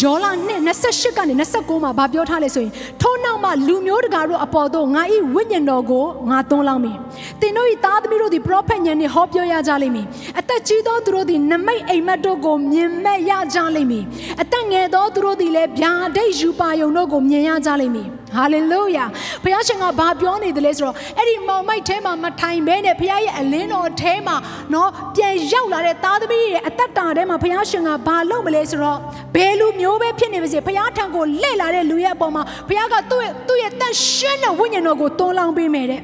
ယ်ယောလာနှစ်28ကနေ29မှာဗာပြောထားလဲဆိုရင်ထို့နောက်မှာလူမျိုးတကာတို့အပေါ်သို့ငါ၏ဝိညာဉ်တော်ကိုငါသွန်းလောင်းမည်။သင်တို့၏သားသမီးတို့သည်ပရောဖက်ညံနှင့်ဟောပြောရကြလိမ့်မည်။အသက်ကြီးသောသူတို့သည်နမိတ်အိမ်မက်တို့ကိုမြင်မဲ့ရကြလိမ့်မည်။အသက်ငယ်သောသူတို့သည်လည်းဗျာဒိတ်ယူပါယုံတို့ကိုမြင်ရကြလိမ့်မည်။ ဟာလေလုယာဘုရားရှင်ကဘာပြောနေတယ်လဲဆိုတော့အဲ့ဒီမောင်မိုက်ထဲမှာမထိုင်ဘဲနဲ့ဘုရားရဲ့အလင်းတော်ထဲမှာနော်ပြန်ရောက်လာတဲ့သားသမီးရဲ့အသက်တာထဲမှာဘုရားရှင်ကဘာလုပ်မလဲဆိုတော့ဘယ်လူမျိုးပဲဖြစ်နေပါစေဘုရားထံကိုလှည့်လာတဲ့လူရဲ့အပေါ်မှာဘုရားကသူ့ရဲ့သူ့ရဲ့တန်ရှင်းတဲ့ဝိညာဉ်တော်ကိုတွန်းလောင်းပေးမယ်တဲ့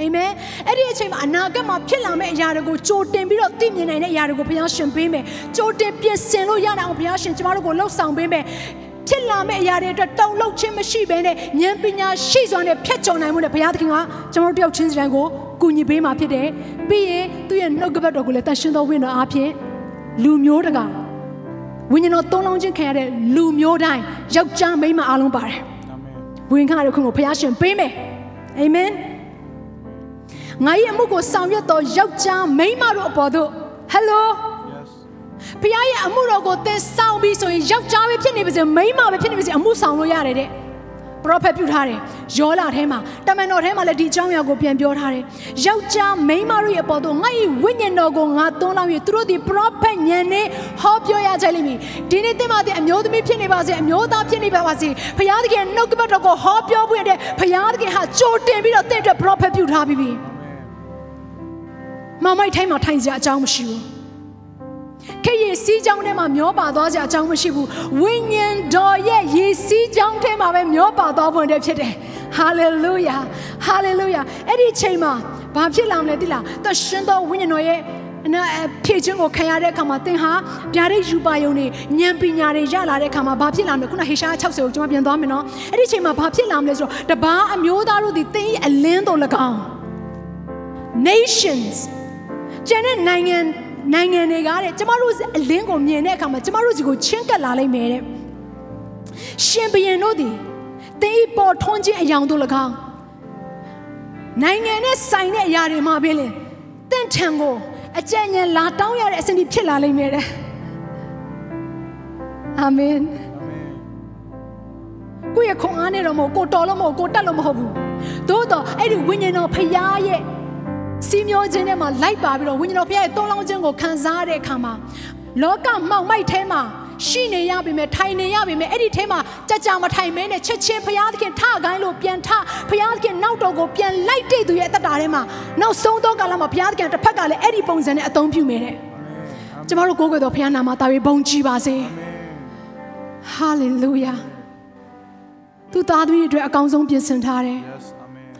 အာမင်အဲ့ဒီအချိန်မှာအနာဂတ်မှာဖြစ်လာမယ့်အရာတွေကိုကြိုတင်ပြီးတော့သိမြင်နိုင်တဲ့အရာတွေကိုဘုရားရှင်ပေးမယ်ကြိုတင်ပြင်ဆင်လို့ရနိုင်အောင်ဘုရားရှင်ကျမတို့ကိုလှုပ်ဆောင်ပေးမယ် ဖြစ်လာမယ့်အရာတွေအတွက်တုံ့လောက်ခြင်းမရှိဘဲနဲ့ဉာဏ်ပညာရှိစွာနဲ့ဖြတ်ကျော်နိုင်မှုနဲ့ဘုရားသခင်ကကျွန်တော်တို့တယောက်ချင်းစီတိုင်းကိုကူညီပေးမှာဖြစ်တယ်။ပြီးရင်သူ့ရဲ့နှုတ်ကပတ်တော်ကိုလည်းတန်ရှင်းသောဝိညာဉ်တော်အားဖြင့်လူမျိုးတကာဝိညာဉ်တော်သုံးလုံးချင်းခံရတဲ့လူမျိုးတိုင်းယောက်ျားမိန်းမအားလုံးပါတယ်။ဝင်ခါရခွင့်ကိုဘုရားရှင်ပေးမယ်။အာမင်။ငါ၏အမှုကိုဆောင်ရွက်သောယောက်ျားမိန်းမတို့အပေါ်သို့ Hello ဖခင်ရဲ့အမှုတော်ကိုသင်ဆောင်ပြီးဆိုရင်ယောက်ျားပဲဖြစ်နေပါစေမိန်းမပဲဖြစ်နေပါစေအမှုဆောင်လို့ရတယ်တဲ့ပရောဖက်ပြုထားတယ်ယောလာထဲမှာတမန်တော်ထဲမှာလည်းဒီအကြောင်းအရာကိုပြန်ပြောထားတယ်ယောက်ျားမိန်းမတို့ရဲ့ပေါ်တော့ငါ့၏ဝိညာဉ်တော်ကိုငါသွန်းလောင်းပြီးသူတို့ဒီပရောဖက်ညံနေဟောပြောရကြလိမ့်မည်ဒီနေ့သင်မတဲ့အမျိုးသမီးဖြစ်နေပါစေအမျိုးသားဖြစ်နေပါစေဖခင်သခင်နှုတ်ကပတ်တော်ကိုဟောပြောပွင့်တဲ့ဖခင်သခင်ဟာကြိုတင်ပြီးတော့တင့်အတွက်ပရောဖက်ပြုထားပြီးပြီမမိုက်ထိုင်းမှာထိုင်စရာအကြောင်းမရှိဘူး ခေတ်ရည်စီးကြောင်းထဲမှာမျောပါသွားကြအကြောင်းမရှိဘူးဝိညာဉ်တော်ရဲ့ရည်စီးကြောင်းထဲမှာပဲမျောပါသွားဖွင့်တဲ့ဖြစ်တယ်ဟာလေလုယာဟာလေလုယာအဲ့ဒီချိန်မှာဘာဖြစ်လာမလဲသိလားသရှင်တော်ဝိညာဉ်တော်ရဲ့အနာဖြည့်ခြင်းကိုခံရတဲ့အခါမှာသင်ဟာဗျာဒိတ်ယူပါယုံနေဉာဏ်ပညာတွေရလာတဲ့အခါမှာဘာဖြစ်လာမလဲခုနဟေရှာ60ကိုကျွန်မပြန်သွားမယ်နော်အဲ့ဒီချိန်မှာဘာဖြစ်လာမလဲဆိုတော့တပားအမျိုးသားတို့ဒီသင်ရဲ့အလင်းတော်၎င်း nations ကျန်တဲ့နိုင်ငံ နိုင်ငံတွေကတဲ့ကျမတို့အလင်းကိုမြင်တဲ့အခါမှာကျမတို့စီကိုချင်းကပ်လာလိမ့်မယ်တဲ့ရှင်ဘုရင်တို့သည်တေးပေါ်ထွန်းခြင်းအယောင်တို့၎င်းနိုင်ငံနဲ့ဆိုင်တဲ့အရာတွေမှာပဲလေတင့်ထံကိုအကြံဉာဏ်လာတောင်းရတဲ့အစဉ်ဒီဖြစ်လာလိမ့်မယ်တဲ့အာမင်ကိုယ့်ရဲ့ခွန်အားနဲ့တော့မဟုတ်ကိုတော်လို့မဟုတ်ကိုတက်လို့မဟုတ်ဘူးသို့တော့အဲ့ဒီဝိညာဉ်တော်ဖရားရဲ့ စီမျောခြင်းထဲမှာလိုက်ပါပြီးတော့ဝိညာဉ်တော်ဖခင်ရဲ့တုံးလောင်းခြင်းကိုခံစားရတဲ့အခါမှာလောကမှောင်မိုက်ထဲမှာရှိနေရပြီမဲ့ထိုင်နေရပြီမဲ့အဲ့ဒီထဲမှာကြကြမထိုင်မဲနဲ့ချက်ချင်းဖခင်သခင်ထကိုင်းလို့ပြန်ထဖခင်သခင်နောက်တော်ကိုပြန်လိုက်တဲ့သူရဲ့အသက်တာထဲမှာနောက်ဆုံးသောကာလမှာဖခင်သခင်တစ်ဖက်ကလည်းအဲ့ဒီပုံစံနဲ့အသုံးပြုမယ်တဲ့ကျမတို့ကိုးကွယ်တော်ဖခင်နာမတာပြီးဘုန်းကြီးပါစေဟာလေလုယာသူသားသမီးတွေအတွက်အကောင်းဆုံးပြင်ဆင်ထားတယ်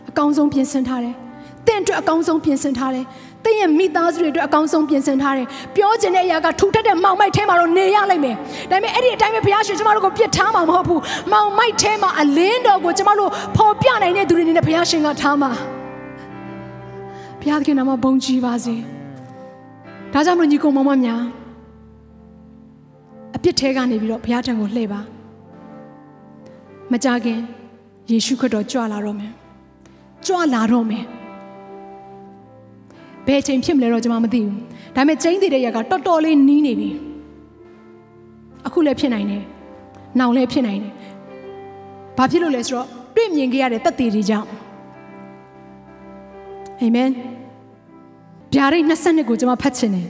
အကောင်းဆုံးပြင်ဆင်ထားတယ်တ င့်အတွက်အကောင်းဆုံးပြင်ဆင်ထားတယ်။တင့်ရဲ့မိသားစုတွေအတွက်အကောင်းဆုံးပြင်ဆင်ထားတယ်။ပြောချင်တဲ့အရာကထူထပ်တဲ့မောင်မိုက်ထဲမှာတော့နေရလိမ့်မယ်။ဒါပေမဲ့အဲ့ဒီအတိုင်းပဲဘုရားရှင်ကျမတို့ကိုပြစ်ထားမှာမဟုတ်ဘူး။မောင်မိုက်ထဲမှာအလင်းတော်ကိုကျမတို့ပေါ်ပြနိုင်တဲ့သူတွေအနေနဲ့ဘုရားရှင်ကထားမှာ။ဘုရားသခင်နာမဘုန်းကြီးပါစေ။ဒါကြောင့်မလို့ညီကောင်မောင်မများအပြစ်ထဲကနေပြီးတော့ဘုရားထံကိုလှည့်ပါ။မကြခင်ယေရှုခရစ်တော်ကြွလာတော့မယ်။ကြွလာတော့မယ်။ ဘယ်ချိန်ဖြစ်မလဲတော့ကျွန်မမသိဘူးဒါပေမဲ့ကျင်းသေးတဲ့ရက်ကတော်တော်လေးနီးနေပြီအခုလည်းဖြစ်နိုင်တယ်နောင်လည်းဖြစ်နိုင်တယ်ဘာဖြစ်လို့လဲဆိုတော့တွေ့မြင်ခဲ့ရတဲ့တက်သေးတွေကြောင့်အာမင်ဗျာဒိတ်22ကိုကျွန်မဖတ်ချင်တယ်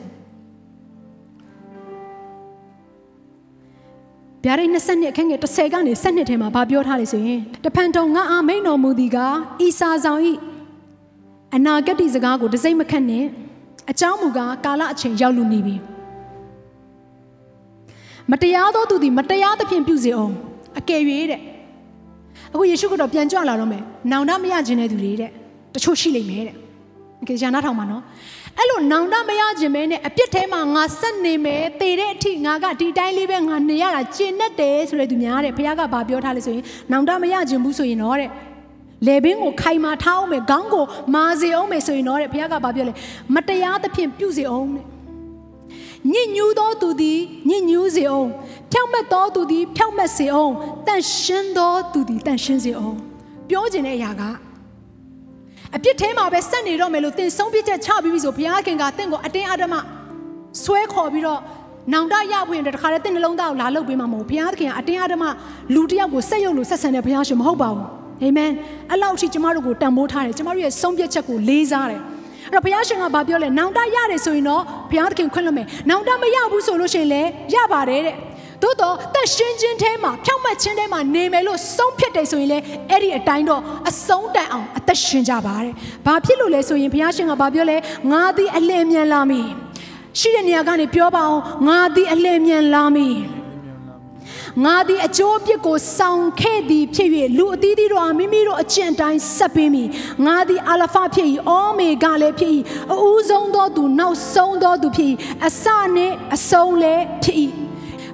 ဗျာဒိတ်22အခန်းငယ်30ကနေ7ထဲမှာဗာပြောထားလေဆိုရင်တဖန်တုံငါအာမိန်တော်မူသည်ကဤစာဆောင်ဤ အနာဂတ်ဒီစကားကိုတစိမ့်မခတ်နဲ့အကြောင်းမူကားကာလအချိန်ရောက်လူနေပြီမတရားသောသူသည်မတရားသဖြင့်ပြုစေအောင်အကယ်၍တဲ့အခုယေရှုကတော့ပြန်ကြွလာတော့မယ်နောင်တမရခြင်းတဲ့သူတွေတဲ့တချို့ရှိလိမ့်မယ်တဲ့ โอเคရှာနာထောင်ပါနော်အဲ့လိုနောင်တမရခြင်းပဲနဲ့အပြစ်ထဲမှာငါဆက်နေမယ်တည်တဲ့အထိငါကဒီတိုင်းလေးပဲငါနေရတာကျင့်တတ်တယ်ဆိုတဲ့သူများတဲ့ဘုရားကဗာပြောထားလေဆိုရင်နောင်တမရခြင်းဘူးဆိုရင်တော့တဲ့ လေဘင်းကိုခိုင်မာထားအောင်မယ်ခေါင်းကိုမာစေအောင်မယ်ဆိုရင်တော့တဲ့ဘုရားကဗာပြောလေမတရားသဖြင့်ပြုစေအောင်တဲ့ညစ်ညူးသောသူသည်ညစ်ညူးစေအောင်ဖြောင့်မတ်သောသူသည်ဖြောင့်မတ်စေအောင်တန်ရှင်းသောသူသည်တန်ရှင်းစေအောင်ပြောခြင်းတဲ့အရာကအပြစ်ထဲမှာပဲဆက်နေတော့မယ်လို့သင်ဆုံးဖြတ်ချက်ချပြီးပြီဆိုဘုရားခင်ကသင်ကိုအတင်းအဓမ္မဆွဲခေါ်ပြီးတော့နောင်တရဖွင့်တဲ့တခါတည်းသင်နှလုံးသားကိုလာလုတ်ပေးမှာမဟုတ်ဘုရားခင်ကအတင်းအဓမ္မလူတစ်ယောက်ကိုဆက်ရုပ်လို့ဆက်ဆံတဲ့ဘုရားရှင်မဟုတ်ပါဘူး အာမင်အဲ့လောက်ထိကျမတို့ကိုတန်ဖိုးထားတယ်ကျမတို့ရဲ့ဆုံးဖြတ်ချက်ကိုလေးစားတယ်အဲ့တော့ဘုရားရှင်ကဘာပြောလဲနောင်တရတယ်ဆိုရင်တော့ဘုရားသခင်ခွင့်လွှတ်မယ်နောင်တမရဘူးဆိုလို့ရှိရင်လည်းရပါတယ်တဲ့သို့တော့တက်ရှင်းခြင်းထဲမှာဖြောင့်မတ်ခြင်းထဲမှာနေမယ်လို့ဆုံးဖြတ်တယ်ဆိုရင်လေအဲ့ဒီအတိုင်းတော့အဆုံးတိုင်အောင်အသက်ရှင်ကြပါတဲ့။ဘာဖြစ်လို့လဲဆိုရင်ဘုရားရှင်ကဘာပြောလဲငါသည်အလင်းမြန်လာမည်။ရှိတဲ့နေရာကနေပြောပါအောင်ငါသည်အလင်းမြန်လာမည်။ ငါသည်အကျိုးအပြစ်ကိုဆောင်ခဲ့သည်ဖြစ်၍လူအသီးသီးတို့အားမိမိတို့အကျင့်တိုင်းဆက်ပေးမိငါသည်အာလဖဖြစ်၏အောမေဂလည်းဖြစ်၏အဦးဆုံးသောသူနောက်ဆုံးသောသူဖြစ်၏အစနှင့်အဆုံးလည်းဖြစ်၏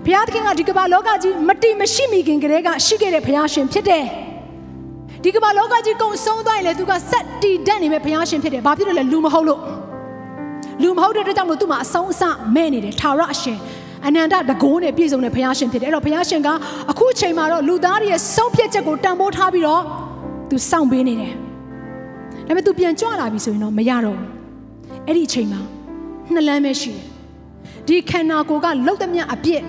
ဘုရားသခင်ကဒီကမ္ဘာလောကကြီးမတိမရှိမိခင်ကလေးကရှိခဲ့တဲ့ဘုရားရှင်ဖြစ်တယ်ဒီကမ္ဘာလောကကြီးကုံဆုံးသွားရင်လည်းသူကဆက်တည်တတ်နေမဲ့ဘုရားရှင်ဖြစ်တယ်ဘာဖြစ်လို့လဲလူမဟုတ်လို့လူမဟုတ်တဲ့အတွက်ကြောင့်မို့သူမှာအဆုံးအစမဲ့နေတယ်ထာဝရအရှင် အနန္တတကိုးနဲ့ပြည့်စုံတဲ့ဘုရားရှင်ဖြစ်တယ်အဲ့တော့ဘုရားရှင်ကအခုအချိန်မှာတော့လူသားတွေရဲ့ဆုံးဖြတ်ချက်ကိုတန်ဖိုးထားပြီးတော့သူစောင့်ပေးနေတယ်ဒါပေမဲ့သူပြန်ကြွလာပြီဆိုရင်တော့မရတော့ဘူးအဲ့ဒီအချိန်မှာနှစ်လမ်းပဲရှိတယ်ဒီခန္ဓာကိုယ်ကလှုပ်သမျှအပြစ်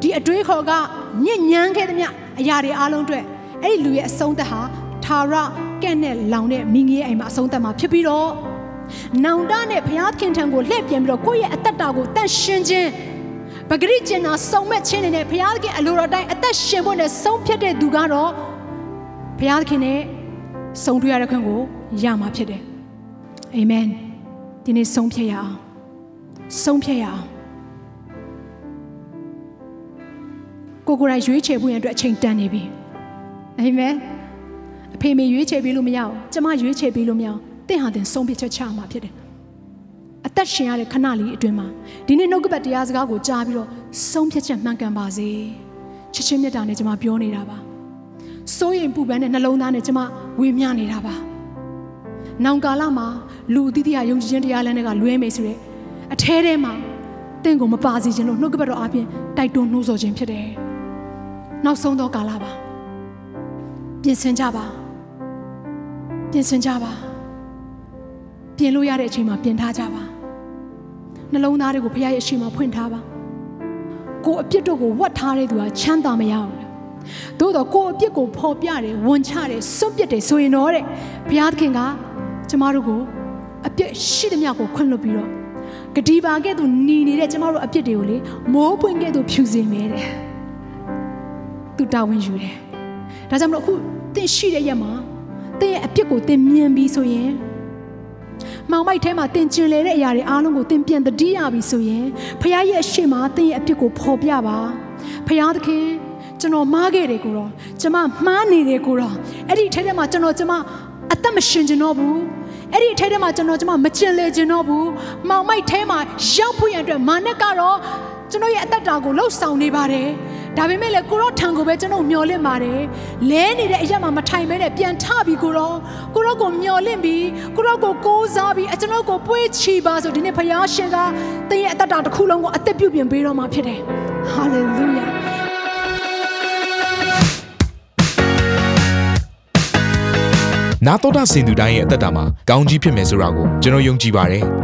ဒီအတွေးခေါ်ကညဉ့်ညမ်းခဲ့သမျှအရာတွေအားလုံးအတွက်အဲ့ဒီလူရဲ့အဆုံးသက်ဟာထာဝရကဲ့နဲ့လောင်တဲ့မိငယ်အိမ်မှာအဆုံးသက်မှာဖြစ်ပြီးတော့နောင်တနဲ့ဘုရားခင်ထံကိုလှည့်ပြန်ပြီးတော့ကိုယ့်ရဲ့အသက်တာကိုတန့်ရှင်းခြင်း ပဂရိကျင်နာစုံမဲ့ခြင်းတွေနဲ့ဘုရားခင်အလိုတော်တိုင်းအသက်ရှင်ဖို့နဲ့ဆုံးဖြတ်တဲ့သူကတော့ဘုရားခင်နဲ့ဆုံးတွေ့ရတဲ့ခွင့်ကိုရမှာဖြစ်တယ်အာမင်ဒီနေ့ဆုံးဖြတ်ရအောင်ဆုံးဖြတ်ရအောင်ကိုကိုယ်တိုင်ရွေးချယ်ဖို့ရန်အတွက်အချိန်တန်နေပြီအာမင်အဖေမေရွေးချယ်ပြီးလို့မရအောင်ကျမရွေးချယ်ပြီးလို့မရအောင်တင့်ဟာတင်ဆုံးဖြတ်ချက်ချမှာဖြစ်တယ်အ သက်ရှင်ရတဲ့ခဏလေးအတွင်းမှာဒီနေ့နှုတ်ကပတ်တရားစကားကိုကြားပြီးတော့ဆုံးဖြတ်ချက်မှန်ကန်ပါစေချစ်ချင်းမြတ်တာနဲ့ကျမပြောနေတာပါစိုးရင်ပူပန်တဲ့နှလုံးသားနဲ့ကျမဝေမျှနေတာပါနောင်ကာလမှာလူအသီးသီးယုံကြည်ခြင်းတရားလမ်းတွေကလွဲမယ်ဆိုတဲ့အထဲထဲမှာတင့်ကိုမပါစေခြင်းလို့နှုတ်ကပတ်တော်အပြင်တိုက်တွန်းနှိုးဆော်ခြင်းဖြစ်တယ်နောက်ဆုံးသောကာလပါပြင်ဆင်ကြပါပြင်ဆင်ကြပါပြင်လို့ရတဲ့အချိန်မှာပြင်ထားကြပါ နှလုံးသားတွေကိုဖခင်ရဲ့အရှိန်မှာဖွင့်ထားပါကိုအပြစ်တို့ကိုဝတ်ထားတဲ့သူကချမ်းသာမရဘူးသို့တော့ကိုအပြစ်ကိုဖော်ပြတယ်ဝန်ချတယ်စွန့်ပစ်တယ်ဆိုရင်တော့တဲ့ဘုရားသခင်ကကျမတို့ကိုအပြစ်ရှိသမျှကိုခွင့်လွှတ်ပြီးတော့ဂတိပါကဲ့သို့หนีနေတဲ့ကျမတို့အပြစ်တွေကိုလေမိုးပွင့်ကဲ့သို့ဖြူစင်နေတယ်သူတာဝန်ယူတယ်ဒါကြောင့်မလို့အခုသင်ရှိတဲ့ရက်မှာသင်ရဲ့အပြစ်ကိုသင်မြင်ပြီးဆိုရင် မောင်မိုက်ထဲမှာတင်ကျင်လေတဲ့အရာတွေအားလုံးကိုသင်ပြန်တတိယပြီဆိုရင်ဖခင်ရဲ့အရှိမသင်ရဲ့အပြစ်ကိုဖော်ပြပါဖခင်သခင်ကျွန်တော်မှားခဲ့တယ်ကိုတော့ကျွန်မမှားနေတယ်ကိုတော့အဲ့ဒီထဲထဲမှာကျွန်တော်ကျွန်မအသက်မရှင်ကျင်တော့ဘူးအဲ့ဒီထဲထဲမှာကျွန်တော်ကျွန်မမကျင်လေကျင်တော့ဘူးမောင်မိုက်ထဲမှာရောက်ဖို့ရန်အတွက်မာနကတော့ကျွန်တော်ရဲ့အသက်တာကိုလှုပ်ဆောင်နေပါတယ် ဒါပေမဲ့လည်းကိုရောထံကိုပဲကျွန်တော်မျောလင့်ပါတယ်လဲနေတဲ့အရက်မှာမထိုင်မဲနဲ့ပြန်ထပြီးကိုရောကိုရောကိုမျောလင့်ပြီးကိုရောကိုကိုးစားပြီးအကျွန်တော်ကိုပွေးချီပါဆိုဒီနေ့ဖခင်ရှင်ကသင်ရဲ့အသက်တာတစ်ခုလုံးကိုအသက်ပြုပြင်ပေးတော့မှာဖြစ်တယ်ဟာလေလုယာနာတော်တာစင်သူတိုင်းရဲ့အသက်တာမှာကောင်းကြီးဖြစ်မယ်ဆိုတာကိုကျွန်တော်ယုံကြည်ပါတယ်။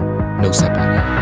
နှုတ်ဆက်ပါတယ်